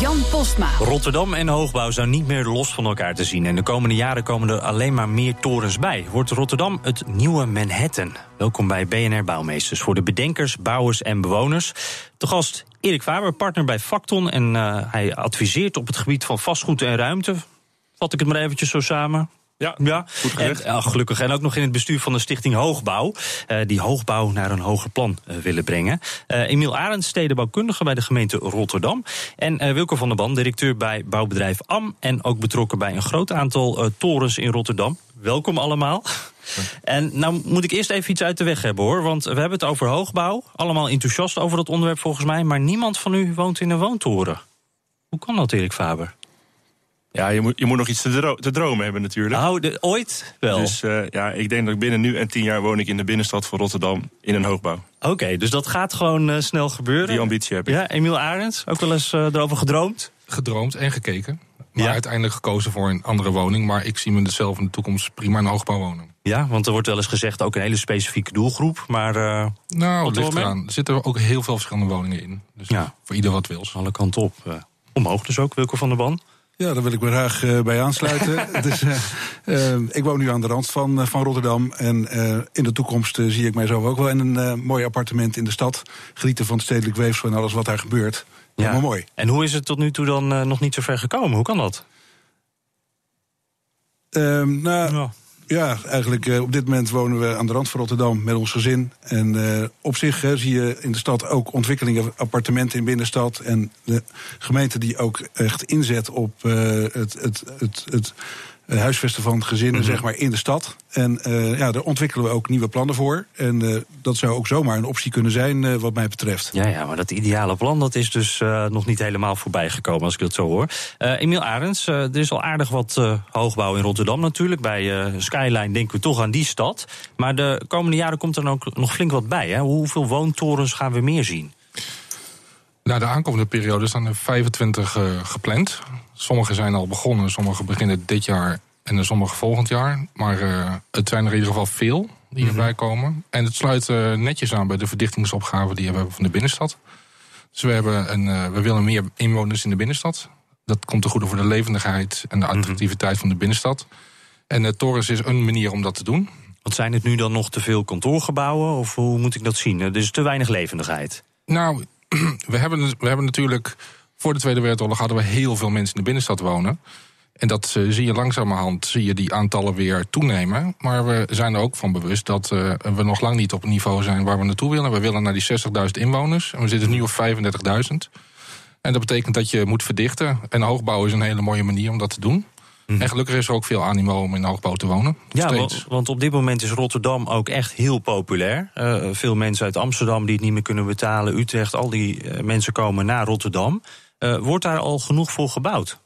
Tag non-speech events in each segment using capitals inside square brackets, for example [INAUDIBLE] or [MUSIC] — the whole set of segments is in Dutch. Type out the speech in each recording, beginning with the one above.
Jan Postma. Rotterdam en hoogbouw zijn niet meer los van elkaar te zien. En de komende jaren komen er alleen maar meer torens bij. Wordt Rotterdam het nieuwe Manhattan? Welkom bij BNR Bouwmeesters. Voor de bedenkers, bouwers en bewoners. De gast Erik Faber, partner bij Facton. En uh, hij adviseert op het gebied van vastgoed en ruimte. Vat ik het maar eventjes zo samen. Ja, ja. goed. En, uh, gelukkig. En ook nog in het bestuur van de Stichting Hoogbouw. Uh, die hoogbouw naar een hoger plan willen brengen. Emiel Arends, stedenbouwkundige bij de gemeente Rotterdam. En Wilco van der Ban, directeur bij bouwbedrijf AM. En ook betrokken bij een groot aantal torens in Rotterdam. Welkom allemaal. En nou moet ik eerst even iets uit de weg hebben hoor. Want we hebben het over hoogbouw. Allemaal enthousiast over dat onderwerp volgens mij. Maar niemand van u woont in een woontoren. Hoe kan dat, Erik Faber? Ja, je moet, je moet nog iets te, dro te dromen hebben natuurlijk. Nou, de, ooit wel. Dus uh, ja, ik denk dat ik binnen nu en tien jaar woon ik in de binnenstad van Rotterdam in een hoogbouw. Oké, okay, dus dat gaat gewoon uh, snel gebeuren. Die ambitie heb ik. Ja, Emiel Arends, ook wel eens uh, erover gedroomd? Gedroomd en gekeken. Maar ja. uiteindelijk gekozen voor een andere woning. Maar ik zie me dus zelf in de toekomst prima in een hoogbouw wonen. Ja, want er wordt wel eens gezegd ook een hele specifieke doelgroep. Maar uh, nou, het ligt eraan. Er zitten ook heel veel verschillende woningen in. Dus ja. voor ieder wat wil. Alle kanten op. Uh, omhoog dus ook, Wilco van der Ban. Ja, daar wil ik me graag uh, bij aansluiten. [LAUGHS] dus, uh, ik woon nu aan de rand van, van Rotterdam. En in de toekomst zie ik mijzelf ook wel in een mooi appartement in de stad. Genieten van het stedelijk weefsel en alles wat daar gebeurt. Ja. Helemaal mooi. En hoe is het tot nu toe dan nog niet zo ver gekomen? Hoe kan dat? nou, ja. Ja, eigenlijk uh, op dit moment wonen we aan de rand van Rotterdam met ons gezin. En uh, op zich zie je in de stad ook ontwikkelingen, appartementen in binnenstad. En de gemeente die ook echt inzet op het, het, het, het huisvesten van gezinnen, mm -hmm. zeg maar, in de stad. En uh, ja, daar ontwikkelen we ook nieuwe plannen voor. En uh, dat zou ook zomaar een optie kunnen zijn, uh, wat mij betreft. Ja, ja, maar dat ideale plan dat is dus nog niet helemaal voorbij gekomen, als ik dat zo hoor. Emiel Arends, er is al aardig wat hoogbouw in Rotterdam natuurlijk. Bij Skyline denken we toch aan die stad. Maar de komende jaren komt er dan ook nog flink wat bij. Hè? Hoeveel woontorens gaan we meer zien? Nou, de aankomende periode staan er 25 gepland. Sommige zijn al begonnen, sommige beginnen dit jaar en sommige volgend jaar. Maar uh, het zijn er in ieder geval veel die mm -hmm. erbij komen. En het sluit uh, netjes aan bij de verdichtingsopgave die we hebben van de binnenstad. Dus we, hebben een, uh, we willen meer inwoners in de binnenstad. Dat komt ten goede voor de levendigheid en de attractiviteit mm -hmm. van de binnenstad. En de torens is een manier om dat te doen. Want zijn het nu dan nog te veel kantoorgebouwen? Of hoe moet ik dat zien? Er is te weinig levendigheid. Nou, [CLEARS THROAT] we hebben, we hebben natuurlijk voor de Tweede Wereldoorlog hadden we heel veel mensen in de binnenstad wonen. En dat uh, zie je langzamerhand, zie je die aantallen weer toenemen. Maar we zijn er ook van bewust dat uh, we nog lang niet op het niveau zijn waar we naartoe willen. We willen naar die 60.000 inwoners. En we zitten nu op 35.000. En dat betekent dat je moet verdichten. En hoogbouw is een hele mooie manier om dat te doen. Mm. En gelukkig is er ook veel animo om in hoogbouw te wonen. Ja, want, want, op dit moment is Rotterdam ook echt heel populair. Uh, veel mensen uit Amsterdam die het niet meer kunnen betalen. Utrecht, al die mensen komen naar Rotterdam. Uh, wordt daar al genoeg voor gebouwd?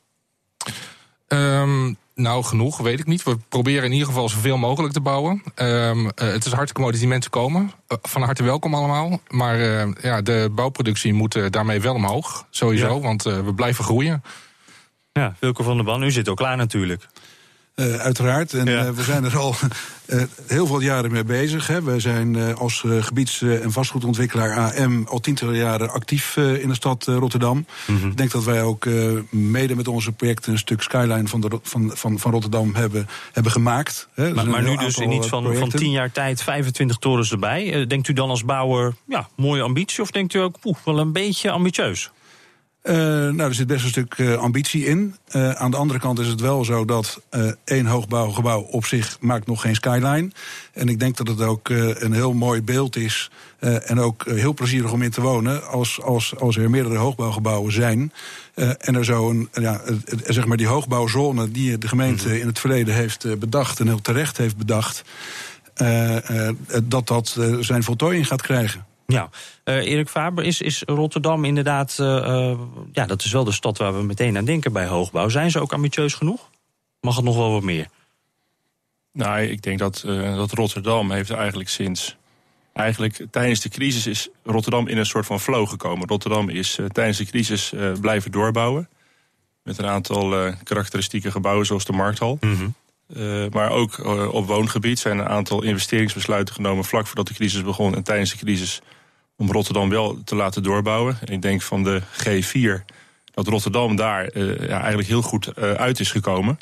Um, nou, genoeg, weet ik niet. We proberen in ieder geval zoveel mogelijk te bouwen. Um, uh, het is hartstikke mooi dat die mensen komen. Uh, van harte welkom allemaal. Maar uh, ja, de bouwproductie moet daarmee wel omhoog. Sowieso, ja. want we blijven groeien. Ja, Wilke van der Ban, u zit ook klaar natuurlijk. Uh, uiteraard. En ja. uh, we zijn er al uh, heel veel jaren mee bezig. Hè. We zijn als gebieds- en vastgoedontwikkelaar AM al tientallen jaren actief in de stad Rotterdam. Mm -hmm. Ik denk dat wij ook mede met onze projecten een stuk skyline van, de, van, van, van Rotterdam hebben, hebben gemaakt. Hè. Maar, maar nu dus in iets van, van tien jaar tijd 25 torens erbij. denkt u dan als bouwer, ja, mooie ambitie? Of denkt u ook, wel een beetje ambitieus? Uh, nou, er zit best een stuk uh, ambitie in. Uh, aan de andere kant is het wel zo dat één hoogbouwgebouw op zich maakt nog geen skyline. En ik denk dat het ook een heel mooi beeld is. en ook heel plezierig om in te wonen. Als, als, als er meerdere hoogbouwgebouwen zijn. en er zo een, ja, zeg maar die hoogbouwzone die de gemeente mhm. in het verleden heeft bedacht. en heel terecht heeft bedacht. dat dat zijn voltooiing gaat krijgen. Ja, uh, Erik Faber, is, is Rotterdam inderdaad, uh, ja, dat is wel de stad waar we meteen aan denken bij hoogbouw. Zijn ze ook ambitieus genoeg? Mag het nog wel wat meer? Nou, ik denk dat, uh, dat Rotterdam heeft eigenlijk sinds. Eigenlijk tijdens de crisis is Rotterdam in een soort van flow gekomen. Rotterdam is tijdens de crisis blijven doorbouwen. Met een aantal karakteristieke gebouwen zoals de Markthal. Mm maar ook op woongebied zijn een aantal investeringsbesluiten genomen vlak voordat de crisis begon en tijdens de crisis om Rotterdam wel te laten doorbouwen. En ik denk van de G4 dat Rotterdam daar uh, ja, eigenlijk heel goed uh, uit is gekomen.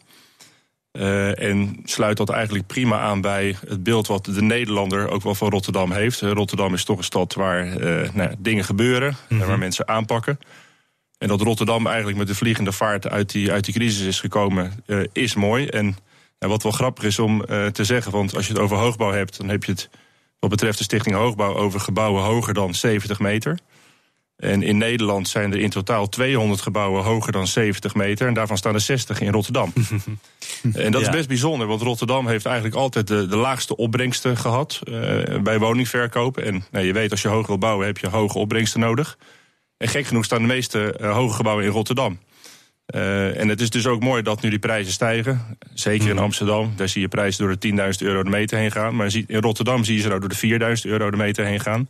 Uh, en sluit dat eigenlijk prima aan bij het beeld wat de Nederlander ook wel van Rotterdam heeft. Rotterdam is toch een stad waar nou, dingen gebeuren, mm -hmm. waar mensen aanpakken. En dat Rotterdam eigenlijk met de vliegende vaart uit die, uit die crisis is gekomen, is mooi. En wat wel grappig is om te zeggen, want als je het over hoogbouw hebt, dan heb je het wat betreft de Stichting Hoogbouw over gebouwen hoger dan 70 meter. En in Nederland zijn er in totaal 200 gebouwen hoger dan 70 meter. En daarvan staan er 60 in Rotterdam. [LAUGHS] en dat is best bijzonder, want Rotterdam heeft eigenlijk altijd de, de laagste opbrengsten gehad uh, bij woningverkoop. En nou, je weet, als je hoog wil bouwen, heb je hoge opbrengsten nodig. En gek genoeg staan de meeste uh, hoge gebouwen in Rotterdam. Uh, en het is dus ook mooi dat nu die prijzen stijgen. Zeker in mhm. Amsterdam, daar zie je prijzen door de 10.000 euro de meter heen gaan. Maar in Rotterdam zie je ze nou door de 4.000 euro de meter heen gaan.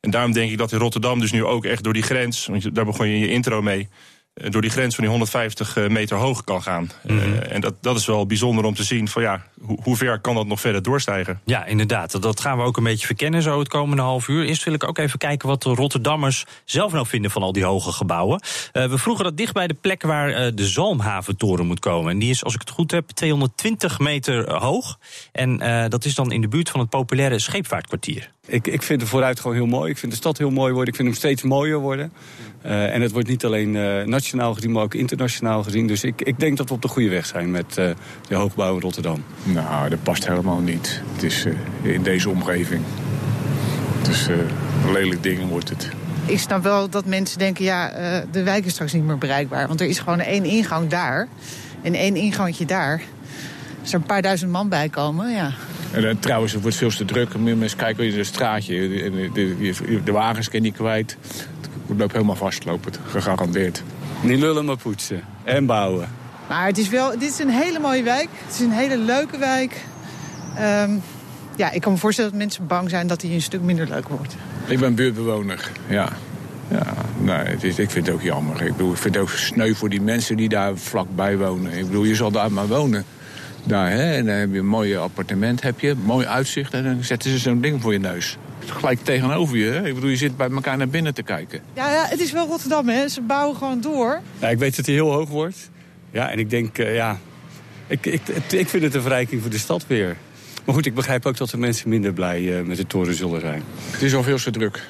En daarom denk ik dat in Rotterdam dus nu ook echt door die grens... want daar begon je in je intro mee... Eh, door die grens van die 150 eh, meter hoog kan gaan. Mm en dat, dat is wel bijzonder om te zien van ja, hoe, hoe ver kan dat nog verder doorstijgen? Ja, inderdaad. Dat gaan we ook een beetje verkennen zo het komende half uur. Eerst wil ik ook even kijken wat de Rotterdammers zelf nou vinden van al die hoge gebouwen. Uh, we vroegen dat dicht bij de plek waar uh, de Zalmhaventoren moet komen. En die is, als ik het goed heb, 220 meter hoog. En dat is dan in de buurt van het populaire scheepvaartkwartier. Ik, ik vind de vooruitgang heel mooi. Ik vind de stad heel mooi worden. Ik vind hem steeds mooier worden. Uh, en het wordt niet alleen uh, nationaal gezien, maar ook internationaal gezien. Dus ik, ik denk dat we op de goede weg zijn met uh, de hoogbouw in Rotterdam. Nou, dat past helemaal niet. Het is in deze omgeving. Het is een lelijk ding wordt het. Ik snap wel dat mensen denken, ja, de wijk is straks niet meer bereikbaar. Want er is gewoon één ingang daar en één ingangetje daar. Als er een paar duizend man bij komen, ja, en, uh, trouwens, het wordt veel te druk. Meer mensen kijken in het straatje. De, de, de, de wagens kan niet kwijt. Het loopt helemaal vastlopen, gegarandeerd. Niet lullen, maar poetsen. En bouwen. Maar het is wel, dit is een hele mooie wijk. Het is een hele leuke wijk. Um, ja, ik kan me voorstellen dat mensen bang zijn dat hij een stuk minder leuk wordt. Ik ben buurtbewoner, ja. Ja, nee, het is, ik vind het ook jammer. Ik, bedoel, ik vind het ook sneu voor die mensen die daar vlakbij wonen. Ik bedoel, je zal daar maar wonen daar. Hè? En dan heb je een mooi appartement, heb je, mooi uitzicht. En dan zetten ze zo'n ding voor je neus. Gelijk tegenover je. Hè? Ik bedoel, je zit bij elkaar naar binnen te kijken. Ja, ja het is wel Rotterdam, hè. Ze bouwen gewoon door. Ja, ik weet dat hij heel hoog wordt. Ja, en ik denk, uh, ja... Ik, ik, ik vind het een verrijking voor de stad weer. Maar goed, ik begrijp ook dat de mensen minder blij uh, met de toren zullen zijn. Het is al veel te druk.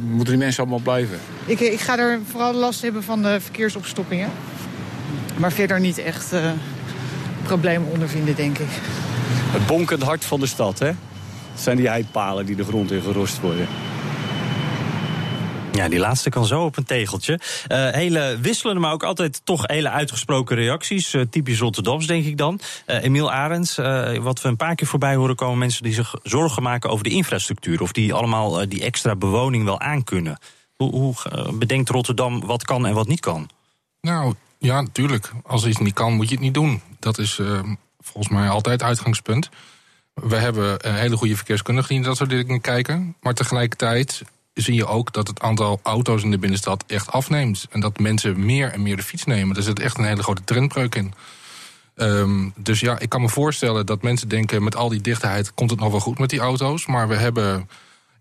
Moeten die mensen allemaal blijven? Ik, ik ga er vooral last hebben van de verkeersopstoppingen. Maar verder niet echt... Uh problemen ondervinden, denk ik. Het bonkend hart van de stad, hè? Dat zijn die eipalen die de grond in gerost worden. Ja, die laatste kan zo op een tegeltje. Uh, hele wisselende, maar ook altijd toch hele uitgesproken reacties. Uh, typisch Rotterdams, denk ik dan. Uh, Emiel Arends, wat we een paar keer voorbij horen komen... mensen die zich zorgen maken over de infrastructuur... of die allemaal die extra bewoning wel aankunnen. Hoe, hoe bedenkt Rotterdam wat kan en wat niet kan? Nou, ja, natuurlijk. Als iets niet kan, moet je het niet doen. Dat is uh, volgens mij altijd uitgangspunt. We hebben een hele goede verkeerskundigen die dat soort dingen kijken. Maar tegelijkertijd zie je ook dat het aantal auto's in de binnenstad echt afneemt. En dat mensen meer en meer de fiets nemen. Er zit echt een hele grote trendbreuk in. Um, dus ja, ik kan me voorstellen dat mensen denken... met al die dichtheid komt het nog wel goed met die auto's. Maar we hebben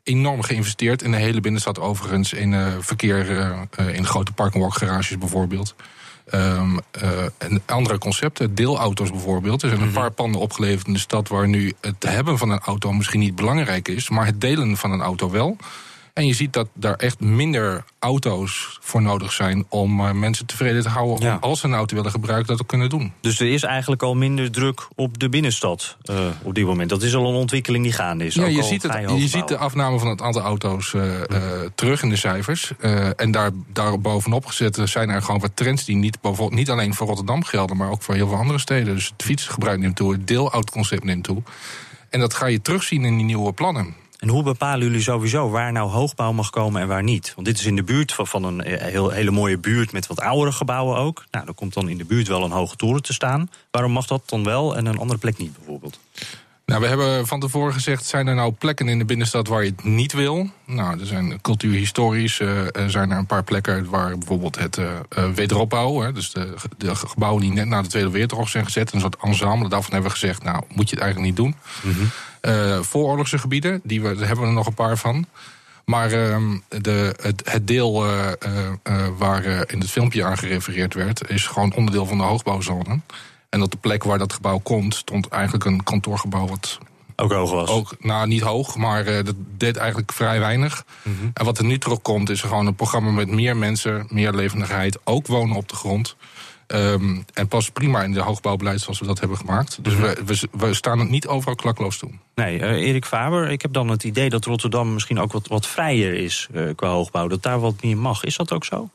enorm geïnvesteerd in de hele binnenstad overigens... in uh, verkeer uh, in grote park garages bijvoorbeeld... Um, en andere concepten, deelauto's bijvoorbeeld. Er zijn een mhm. paar panden opgeleverd in de stad waar nu het hebben van een auto misschien niet belangrijk is, maar het delen van een auto wel. En je ziet dat daar echt minder auto's voor nodig zijn om uh, mensen tevreden te houden. Om als ze een auto willen gebruiken, dat te kunnen doen. Dus er is eigenlijk al minder druk op de binnenstad uh, op dit moment. Dat is al een ontwikkeling die gaande is. Ja, je, ziet, het, je ziet de afname van het aantal auto's uh, terug in de cijfers. en daar, daar bovenop gezet zijn er gewoon wat trends die niet, bijvoorbeeld niet alleen voor Rotterdam gelden, maar ook voor heel veel andere steden. Dus het fietsgebruik neemt toe, het deelautoconcept neemt toe. En dat ga je terugzien in die nieuwe plannen. En hoe bepalen jullie sowieso waar nou hoogbouw mag komen en waar niet? Want dit is in de buurt van, een eh, heel, hele mooie buurt met wat oudere gebouwen ook. Nou, dan komt dan in de buurt wel een hoge toren te staan. Waarom mag dat dan wel en een andere plek niet bijvoorbeeld? Nou, we hebben van tevoren gezegd: zijn er nou plekken in de binnenstad waar je het niet wil? Nou, er zijn cultuurhistorisch uh, zijn er een paar plekken waar bijvoorbeeld het uh, wederopbouw, hè, dus de, de, gebouwen die net na de Tweede Wereldoorlog zijn gezet, een soort ensemble. Daarvan hebben we gezegd: nou, moet je het eigenlijk niet doen. Mm vooroorlogse gebieden, die we, daar hebben we er nog een paar van. Maar ehm, de, het, het, deel waar in het filmpje aan gerefereerd werd, is gewoon onderdeel van de hoogbouwzone. En op de plek waar dat gebouw komt, stond eigenlijk een kantoorgebouw wat. Ook hoog was? Ook, nou, niet hoog, maar uh, dat deed eigenlijk vrij weinig. Mm -hmm. En wat er nu terugkomt, is gewoon een programma met meer mensen, meer levendigheid, ook wonen op de grond. Um, en past prima in de hoogbouwbeleid zoals we dat hebben gemaakt. Dus mm -hmm. we, we, we, staan het niet overal klakloos toe. Nee, uh, Erik Faber, ik heb dan het idee dat Rotterdam misschien ook wat, wat vrijer is uh, qua hoogbouw. Dat daar wat niet mag. Is dat ook zo?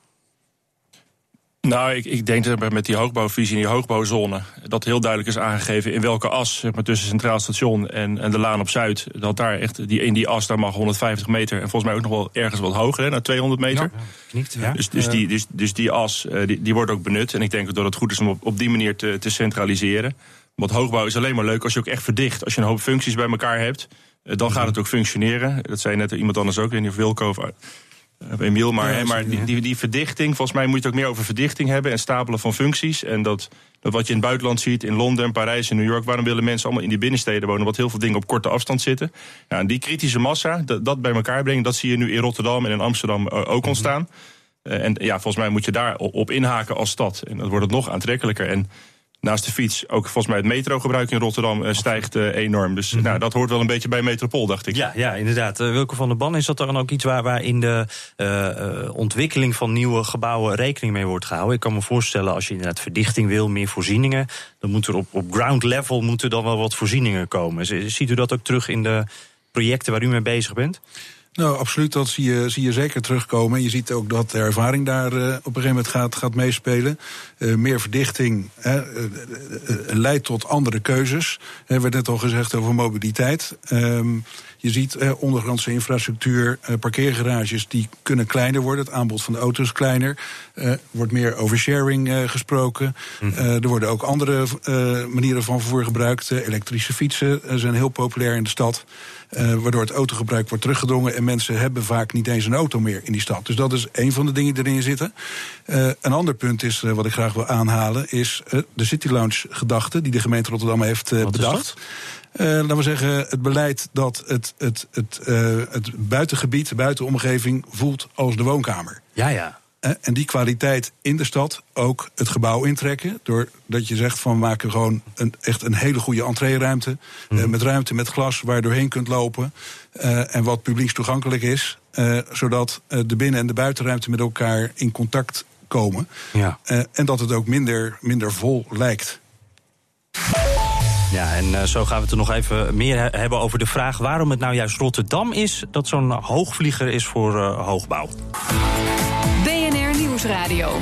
Nou, ik, ik denk dat met die hoogbouwvisie en die hoogbouwzone... dat heel duidelijk is aangegeven in welke as zeg maar, tussen Centraal Station en, en de Laan op Zuid... dat daar echt die, in die as daar mag 150 meter en volgens mij ook nog wel ergens wat hoger, hè, naar 200 meter. Ja, niet, ja. Dus, dus, die, dus, dus die as uh, die, die wordt ook benut. En ik denk dat het goed is om op, op die manier te, te centraliseren. Want hoogbouw is alleen maar leuk als je ook echt verdicht. Als je een hoop functies bij elkaar hebt, uh, dan gaat het ook functioneren. Dat zei net iemand anders ook, niet of Wilco... Emiel, maar, ja, maar die, die, die, verdichting, volgens mij moet je het ook meer over verdichting hebben en stapelen van functies. En dat, dat wat je in het buitenland ziet, in Londen, Parijs en New York, waarom willen mensen allemaal in die binnensteden wonen, wat heel veel dingen op korte afstand zitten. Ja, en die kritische massa, dat, dat bij elkaar brengen, dat zie je nu in Rotterdam en in Amsterdam ook ontstaan. Uh, en ja, volgens mij moet je daar op inhaken als stad. En dan wordt het nog aantrekkelijker. En naast de fiets ook volgens mij het metrogebruik in Rotterdam uh, stijgt uh, enorm. Dus mm -hmm. nou, dat hoort wel een beetje bij Metropool, dacht ik. Ja, ja inderdaad. Uh, Wilke van der Ban, is dat dan ook iets waar, waar in de ontwikkeling van nieuwe gebouwen rekening mee wordt gehouden? Ik kan me voorstellen, als je inderdaad verdichting wil, meer voorzieningen, dan moet er op, op ground level moeten dan wel wat voorzieningen komen. Ziet u dat ook terug in de projecten waar u mee bezig bent? Nou, absoluut, dat zie je, zie je zeker terugkomen. En je ziet ook dat de ervaring daar uh, op een gegeven moment gaat, gaat meespelen. Uh, meer verdichting uh, leidt tot andere keuzes. Er werd net al gezegd over mobiliteit. Um, je ziet eh, ondergrondse infrastructuur, eh, parkeergarages die kunnen kleiner worden. Het aanbod van de auto's is kleiner. Er wordt meer over sharing gesproken. Mm -hmm. er worden ook andere manieren van vervoer gebruikt. elektrische fietsen zijn heel populair in de stad. Uh, waardoor het autogebruik wordt teruggedrongen. En mensen hebben vaak niet eens een auto meer in die stad. Dus dat is een van de dingen die erin zitten. Uh, een ander punt is, uh, wat ik graag wil aanhalen, is de City Lounge gedachte die de gemeente Rotterdam heeft bedacht. Uh, laten we zeggen, het beleid dat het, het, het, uh, het buitengebied, de buitenomgeving voelt als de woonkamer. Ja, ja. Uh, en die kwaliteit in de stad ook het gebouw intrekken. Doordat je zegt van we maken gewoon een, echt een hele goede entreeruimte. Mm. met ruimte met glas waar je doorheen kunt lopen. en wat publiekstoegankelijk is. zodat de binnen- en de buitenruimte met elkaar in contact komen. Ja. en dat het ook minder, minder vol lijkt. Ja, en uh, zo gaan we het er nog even meer hebben over de vraag waarom het nou juist Rotterdam is dat zo'n hoogvlieger is voor uh, hoogbouw. Nieuwsradio.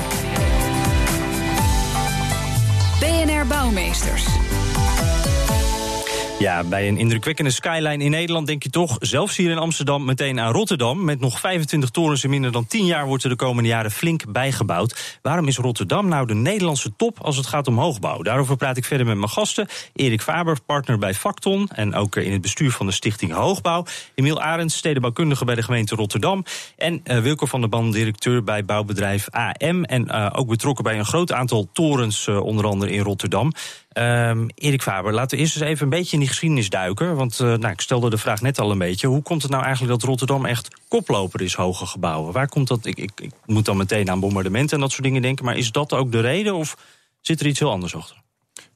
BNR Bouwmeesters. Ja, bij een indrukwekkende skyline in Nederland denk je toch, zelfs hier in Amsterdam, meteen aan Rotterdam. Met nog 25 torens in minder dan 10 jaar wordt er de komende jaren flink bijgebouwd. Waarom is Rotterdam nou de Nederlandse top als het gaat om hoogbouw? Daarover praat ik verder met mijn gasten. Erik Faber, partner bij Facton en ook in het bestuur van de Stichting Hoogbouw. Emiel Arends, stedenbouwkundige bij de gemeente Rotterdam. En uh, Wilco van der Ban, directeur bij bouwbedrijf AM. En uh, ook betrokken bij een groot aantal torens, onder andere in Rotterdam. Um, Erik Faber, laten we eerst eens even een beetje in die geschiedenis duiken. Want uh, nou, ik stelde de vraag net al een beetje. Hoe komt het nou eigenlijk dat Rotterdam echt koploper is, hoge gebouwen? Waar komt dat? Ik, ik, ik moet dan meteen aan bombardementen en dat soort dingen denken. Maar is dat ook de reden of zit er iets heel anders achter?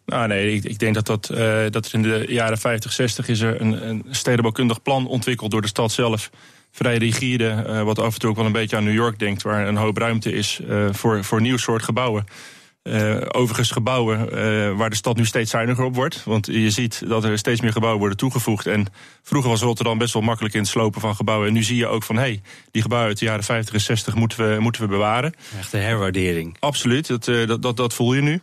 Nou nee, ik, ik denk dat, dat, uh, dat er in de jaren 50, 60 is er een, een stedenbouwkundig plan ontwikkeld door de stad zelf. vrij rigide, wat af en toe ook wel een beetje aan New York denkt, waar een hoop ruimte is voor, voor nieuw soort gebouwen. Uh, overigens gebouwen uh, waar de stad nu steeds zuiniger op wordt. Want je ziet dat er steeds meer gebouwen worden toegevoegd. En vroeger was Rotterdam best wel makkelijk in het slopen van gebouwen. En nu zie je ook van, hé, hey, die gebouwen uit de jaren 50 en 60 moeten we, moeten we bewaren. Echt een herwaardering. Absoluut, dat, uh, dat, dat, dat voel je nu.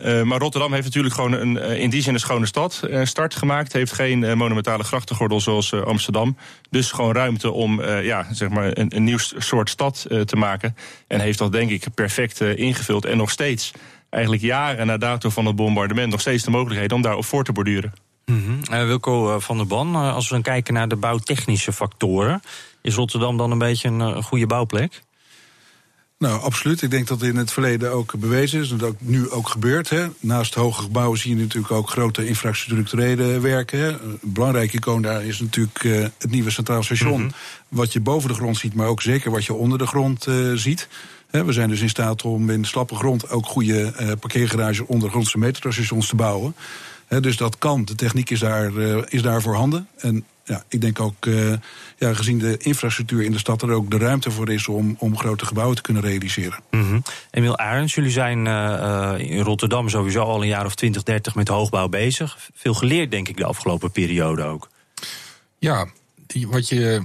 Uh, maar Rotterdam heeft natuurlijk gewoon een, in die zin een schone stad uh, start gemaakt. Heeft geen monumentale grachtengordel zoals Amsterdam. Dus gewoon ruimte om ja, zeg maar een, nieuw soort stad te maken. En heeft dat denk ik perfect ingevuld. En nog steeds, eigenlijk jaren na dato van het bombardement... nog steeds de mogelijkheid om daarop voor te borduren. Mm. Wilco van der Ban, als we dan kijken naar de bouwtechnische factoren... is Rotterdam dan een beetje een goede bouwplek? Nou, absoluut. Ik denk dat het in het verleden ook bewezen is. En dat ook nu ook gebeurt. Hè. Naast hoge gebouwen zie je natuurlijk ook grote infrastructurele werken. Hè. Een belangrijke icoon daar is natuurlijk uh, het nieuwe Centraal Station. Mm -hmm. Wat je boven de grond ziet, maar ook zeker wat je onder de grond uh, ziet. Hè, we zijn dus in staat om in slappe grond ook goede uh, parkeergarages ondergrondse metrostations te bouwen. Hè, dus dat kan. De techniek is daar, is daar voorhanden. En ja, ik denk ook, uh, ja, gezien de infrastructuur in de stad, er ook de ruimte voor is om, om grote gebouwen te kunnen realiseren. Mm -hmm. Emiel Arends, jullie zijn uh, in Rotterdam sowieso al een jaar of 20, 30 met hoogbouw bezig. Veel geleerd, denk ik, de afgelopen periode ook. Ja, die, wat je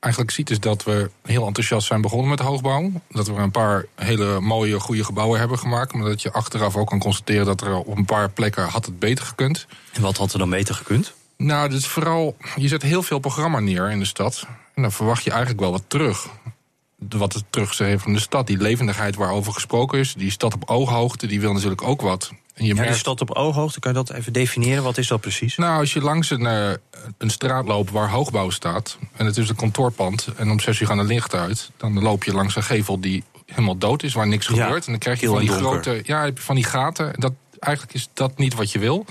eigenlijk ziet is dat we heel enthousiast zijn begonnen met hoogbouw. Dat we een paar hele mooie, goede gebouwen hebben gemaakt. Maar dat je achteraf ook kan constateren dat er op een paar plekken had het beter gekund. En wat had er dan beter gekund? Nou, dus vooral, je zet heel veel programma neer in de stad. En dan verwacht je eigenlijk wel wat terug. Wat het terug heeft van de stad. Die levendigheid waarover gesproken is. Die stad op ooghoogte, die wil natuurlijk ook wat. En je ja, merkt... die stad op ooghoogte, kan je dat even definiëren? Wat is dat precies? Nou, als je langs een, uh, een straat loopt waar hoogbouw staat... en het is een kantoorpand en om zes uur gaan de licht uit... dan loop je langs een gevel die helemaal dood is, waar niks ja, gebeurt. En dan krijg je van die donker. grote ja, van die gaten. Dat, eigenlijk is dat niet wat je wil.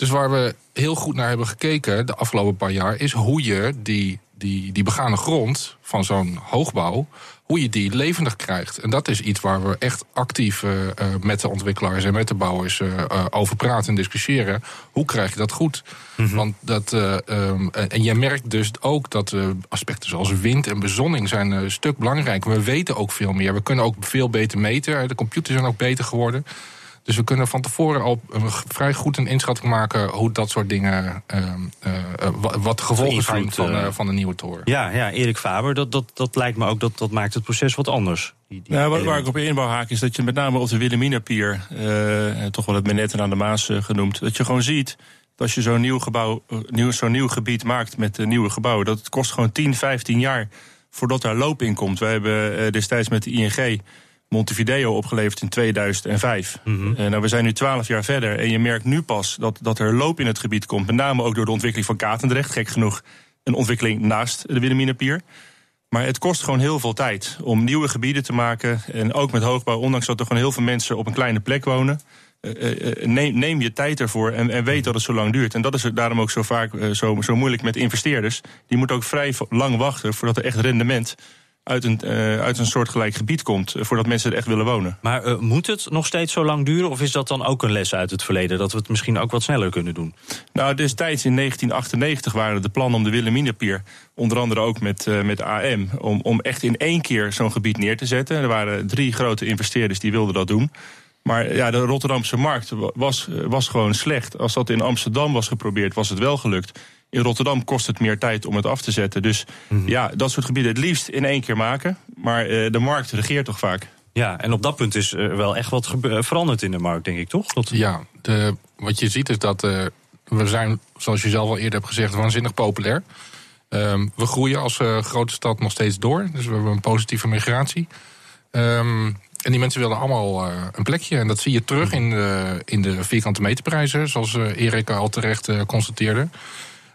Dus waar we heel goed naar hebben gekeken de afgelopen paar jaar... is hoe je die, die, die begane grond van zo'n hoogbouw... hoe je die levendig krijgt. En dat is iets waar we echt actief uh, uh, met de ontwikkelaars en met de bouwers uh, over praten en discussiëren. Hoe krijg je dat goed? Mm -hmm. Want dat, um, en je merkt dus ook dat aspecten zoals wind en bezonning zijn een stuk belangrijk. We weten ook veel meer. We kunnen ook veel beter meten. De computers zijn ook beter geworden. Dus we kunnen van tevoren al vrij goed een inschatting maken hoe dat soort dingen, uh, uh, wat de gevolgen zijn van, uh, van de nieuwe toren. Ja, ja Erik Faber, dat, dat, dat lijkt me ook, dat, dat maakt het proces wat anders. Die, die ja, waar, waar ik op inbouw haak is dat je met name op de Wilhelminapier, toch wel het Menetten aan de Maas genoemd, dat je gewoon ziet dat als je zo'n nieuw, gebouw, nieuw, zo'n nieuw gebied maakt met nieuwe gebouwen, dat het kost gewoon 10, 15 jaar voordat daar loop in komt. Wij hebben destijds met de ING Montevideo opgeleverd in 2005. Mm -hmm. uh, nou, we zijn nu twaalf jaar verder en je merkt nu pas dat, dat er loop in het gebied komt. Met name ook door de ontwikkeling van Katendrecht. Gek genoeg een ontwikkeling naast de Wilhelminapier. Maar het kost gewoon heel veel tijd om nieuwe gebieden te maken. En ook met hoogbouw, ondanks dat er gewoon heel veel mensen op een kleine plek wonen. Uh, uh, neem, neem, je tijd ervoor en, en, weet dat het zo lang duurt. En dat is daarom ook zo vaak zo, zo moeilijk met investeerders. Die moeten ook vrij lang wachten voordat er echt rendement uit een, uh, uit een soortgelijk gebied komt... Uh, voordat mensen er echt willen wonen. Maar uh, moet het nog steeds zo lang duren? Of is dat dan ook een les uit het verleden? Dat we het misschien ook wat sneller kunnen doen? Nou, destijds in 1998 waren de plannen om de Wilhelminapier... onder andere ook met, met AM... Om, om echt in één keer zo'n gebied neer te zetten. Er waren drie grote investeerders die wilden dat doen... Maar ja, de Rotterdamse markt was, was gewoon slecht. Als dat in Amsterdam was geprobeerd, was het wel gelukt. In Rotterdam kost het meer tijd om het af te zetten. Dus mm -hmm. ja, dat soort gebieden het liefst in één keer maken. Maar uh, de markt regeert toch vaak. Ja, en op dat punt is uh, wel echt wat veranderd in de markt, denk ik, toch? Dat... Ja, de, wat je ziet is dat uh, we zijn, zoals je zelf al eerder hebt gezegd, waanzinnig populair. Um, we groeien als grote stad nog steeds door. Dus we hebben een positieve migratie. Um, en die mensen willen allemaal uh, een plekje. En dat zie je terug in de, in de vierkante meterprijzen, zoals uh, Erik al terecht uh, constateerde.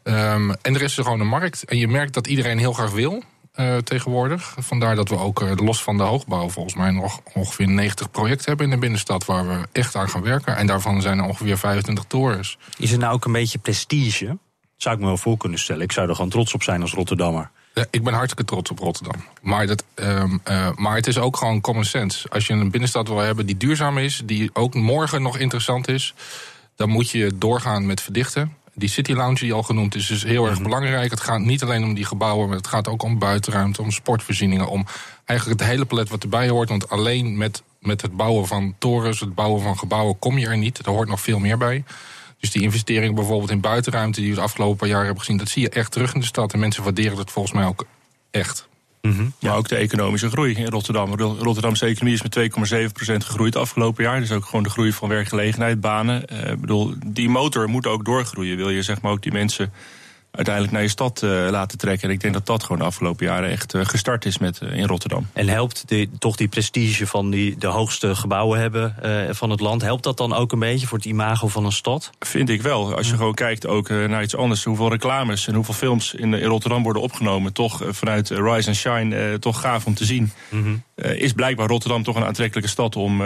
Um, en er is er gewoon een markt. En je merkt dat iedereen heel graag wil uh, tegenwoordig. Vandaar dat we ook uh, los van de hoogbouw volgens mij nog ongeveer 90 projecten hebben in de binnenstad waar we echt aan gaan werken. En daarvan zijn er ongeveer 25 torens. Is het nou ook een beetje prestige? Zou ik me wel voor kunnen stellen. Ik zou er gewoon trots op zijn als Rotterdammer. Ja, ik ben hartstikke trots op Rotterdam. Maar, dat, um, uh, maar het is ook gewoon common sense. Als je een binnenstad wil hebben die duurzaam is, die ook morgen nog interessant is, dan moet je doorgaan met verdichten. Die City Lounge die al genoemd is, is heel erg belangrijk. Het gaat niet alleen om die gebouwen, maar het gaat ook om buitenruimte, om sportvoorzieningen, om eigenlijk het hele palet wat erbij hoort. Want alleen met, met het bouwen van torens, het bouwen van gebouwen, kom je er niet. Er hoort nog veel meer bij. Dus die investeringen bijvoorbeeld in buitenruimte die we de afgelopen paar jaar hebben gezien, dat zie je echt terug in de stad. En mensen waarderen dat volgens mij ook echt. Mhm. Maar ook de economische groei in Rotterdam. Rotterdamse economie is met 2,7% gegroeid afgelopen jaar. Dus ook gewoon de groei van werkgelegenheid, banen. Uh, bedoel, die motor moet ook doorgroeien. Wil je zeg maar ook die mensen uiteindelijk naar je stad uh, laten trekken. En ik denk dat dat gewoon de afgelopen jaren echt uh, gestart is met, uh, in Rotterdam. En helpt die, toch die prestige van die, de hoogste gebouwen hebben van het land... helpt dat dan ook een beetje voor het imago van een stad? Vind ik wel. Als je gewoon kijkt ook naar iets anders... hoeveel reclames en hoeveel films in, in Rotterdam worden opgenomen... toch vanuit Rise and Shine toch gaaf om te zien... Mm is blijkbaar Rotterdam toch een aantrekkelijke stad om,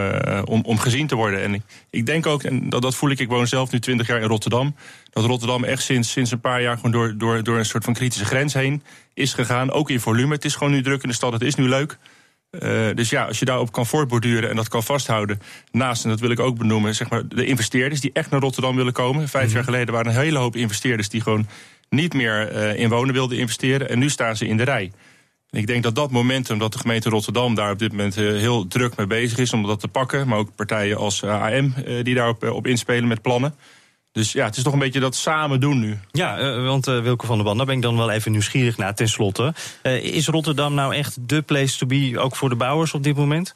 om, om gezien te worden. En ik, ik denk ook, en dat, dat voel ik, ik woon zelf nu 20 jaar in Rotterdam dat Rotterdam echt sinds, sinds een paar jaar gewoon door, door, door een soort van kritische grens heen is gegaan. Ook in volume. Het is gewoon nu druk in de stad, het is nu leuk. Uh, dus ja, als je daarop kan voortborduren en dat kan vasthouden. Naast, en dat wil ik ook benoemen, zeg maar, de investeerders die echt naar Rotterdam willen komen. Vijf mhm. jaar geleden waren een hele hoop investeerders die gewoon niet meer uh, in wonen wilden investeren. En nu staan ze in de rij. En ik denk dat dat momentum, dat de gemeente Rotterdam daar op dit moment uh, heel druk mee bezig is om dat te pakken. Maar ook partijen als AM die daarop op inspelen met plannen. Dus ja, het is toch een beetje dat samen doen nu. Ja, uh, want uh, Wilke van der Band, daar ben ik dan wel even nieuwsgierig naar ten slotte. Uh, is Rotterdam nou echt de place to be, ook voor de bouwers op dit moment?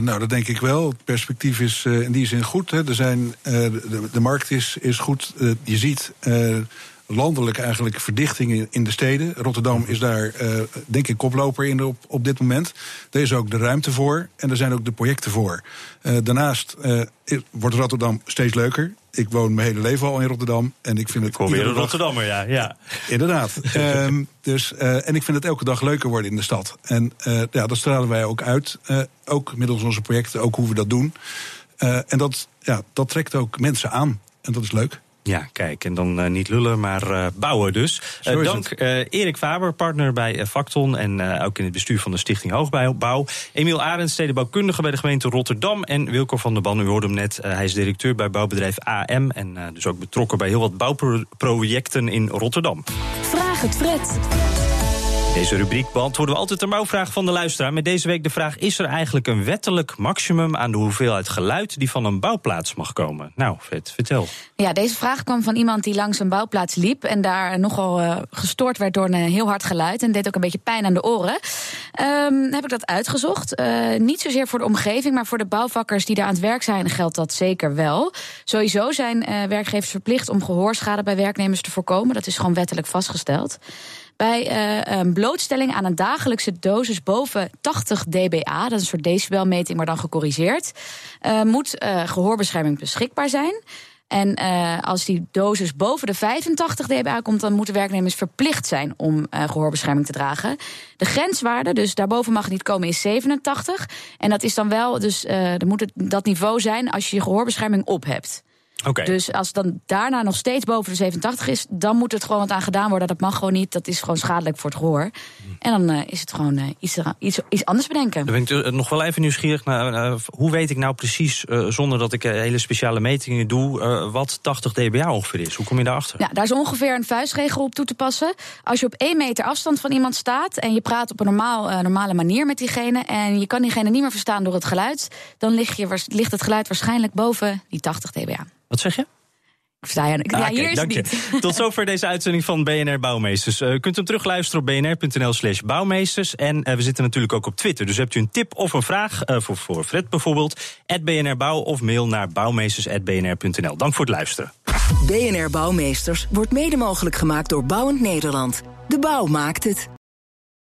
nou, dat denk ik wel. Het perspectief is in die zin goed. Hè. Er zijn, de, de, markt is, is goed. je ziet landelijk eigenlijk verdichting in de steden. Rotterdam is daar, uh, denk ik, koploper in op, op dit moment. Er is ook de ruimte voor en er zijn ook de projecten voor. Uh, daarnaast uh, wordt Rotterdam steeds leuker. Ik woon mijn hele leven al in Rotterdam. En ik vind het. Weer een Rotterdammer, ja. ja. [LAUGHS] Inderdaad. um, dus, en ik vind het elke dag leuker worden in de stad. En ja, dat stralen wij ook uit. ook middels onze projecten, ook hoe we dat doen. en dat, ja, dat trekt ook mensen aan. En dat is leuk. Ja, kijk, en dan uh, niet lullen, maar uh, bouwen dus. Uh, dank Erik Faber, partner bij Facton en ook in het bestuur van de Stichting Hoogbouw. Emiel Arends, stedenbouwkundige bij de gemeente Rotterdam. En Wilco van der Ban, u hoorde hem net, hij is directeur bij bouwbedrijf AM... en dus ook betrokken bij heel wat bouwprojecten in Rotterdam. Vraag het Fred. Deze rubriek beantwoorden we altijd de bouwvraag van de luisteraar. Met deze week de vraag: is er eigenlijk een wettelijk maximum aan de hoeveelheid geluid die van een bouwplaats mag komen? Nou, Vet, vertel. Ja, deze vraag kwam van iemand die langs een bouwplaats liep en daar nogal uh, gestoord werd door een heel hard geluid en deed ook een beetje pijn aan de oren. Um, heb ik dat uitgezocht. Uh, niet zozeer voor de omgeving, maar voor de bouwvakkers die daar aan het werk zijn, geldt dat zeker wel. Sowieso zijn werkgevers verplicht om gehoorschade bij werknemers te voorkomen. Dat is gewoon wettelijk vastgesteld. Bij uh, een blootstelling aan een dagelijkse dosis boven 80 dBA, dat is een soort decibelmeting, maar dan gecorrigeerd, uh, moet uh, gehoorbescherming beschikbaar zijn. En als die dosis boven de 85 dBA komt, dan moeten werknemers verplicht zijn om gehoorbescherming te dragen. De grenswaarde, dus daarboven mag het niet komen, is 87. En dat is dan wel, dus dan moet het dat niveau zijn als je je gehoorbescherming op hebt. Okay. Dus als het dan daarna nog steeds boven de 87 is, dan moet het gewoon wat aan gedaan worden. Dat mag gewoon niet. Dat is gewoon schadelijk voor het gehoor. En dan uh, is het gewoon uh, iets, iets, iets, anders bedenken. Dan ben ik uh, nog wel even nieuwsgierig naar. hoe weet ik nou precies, zonder dat ik hele speciale metingen doe, wat 80 dBA ongeveer is? Hoe kom je daarachter? Ja, daar is ongeveer een vuistregel op toe te passen. Als je op één meter afstand van iemand staat en je praat op een normaal, normale manier met diegene. en je kan diegene niet meer verstaan door het geluid. dan ligt, je, ligt het geluid waarschijnlijk boven die 80 dBA. Wat zeg je? Sta je, ja, ah, hier is dank je. [LAUGHS] Tot zover deze uitzending van BNR Bouwmeesters. Uh, u kunt hem terugluisteren op bnr.nl slash bouwmeesters. En uh, we zitten natuurlijk ook op Twitter. Dus hebt u een tip of een vraag, uh, voor, voor Fred bijvoorbeeld... BNR Bouw of mail naar bouwmeesters.bnr.nl. Dank voor het luisteren. BNR Bouwmeesters wordt mede mogelijk gemaakt door Bouwend Nederland. De bouw maakt het.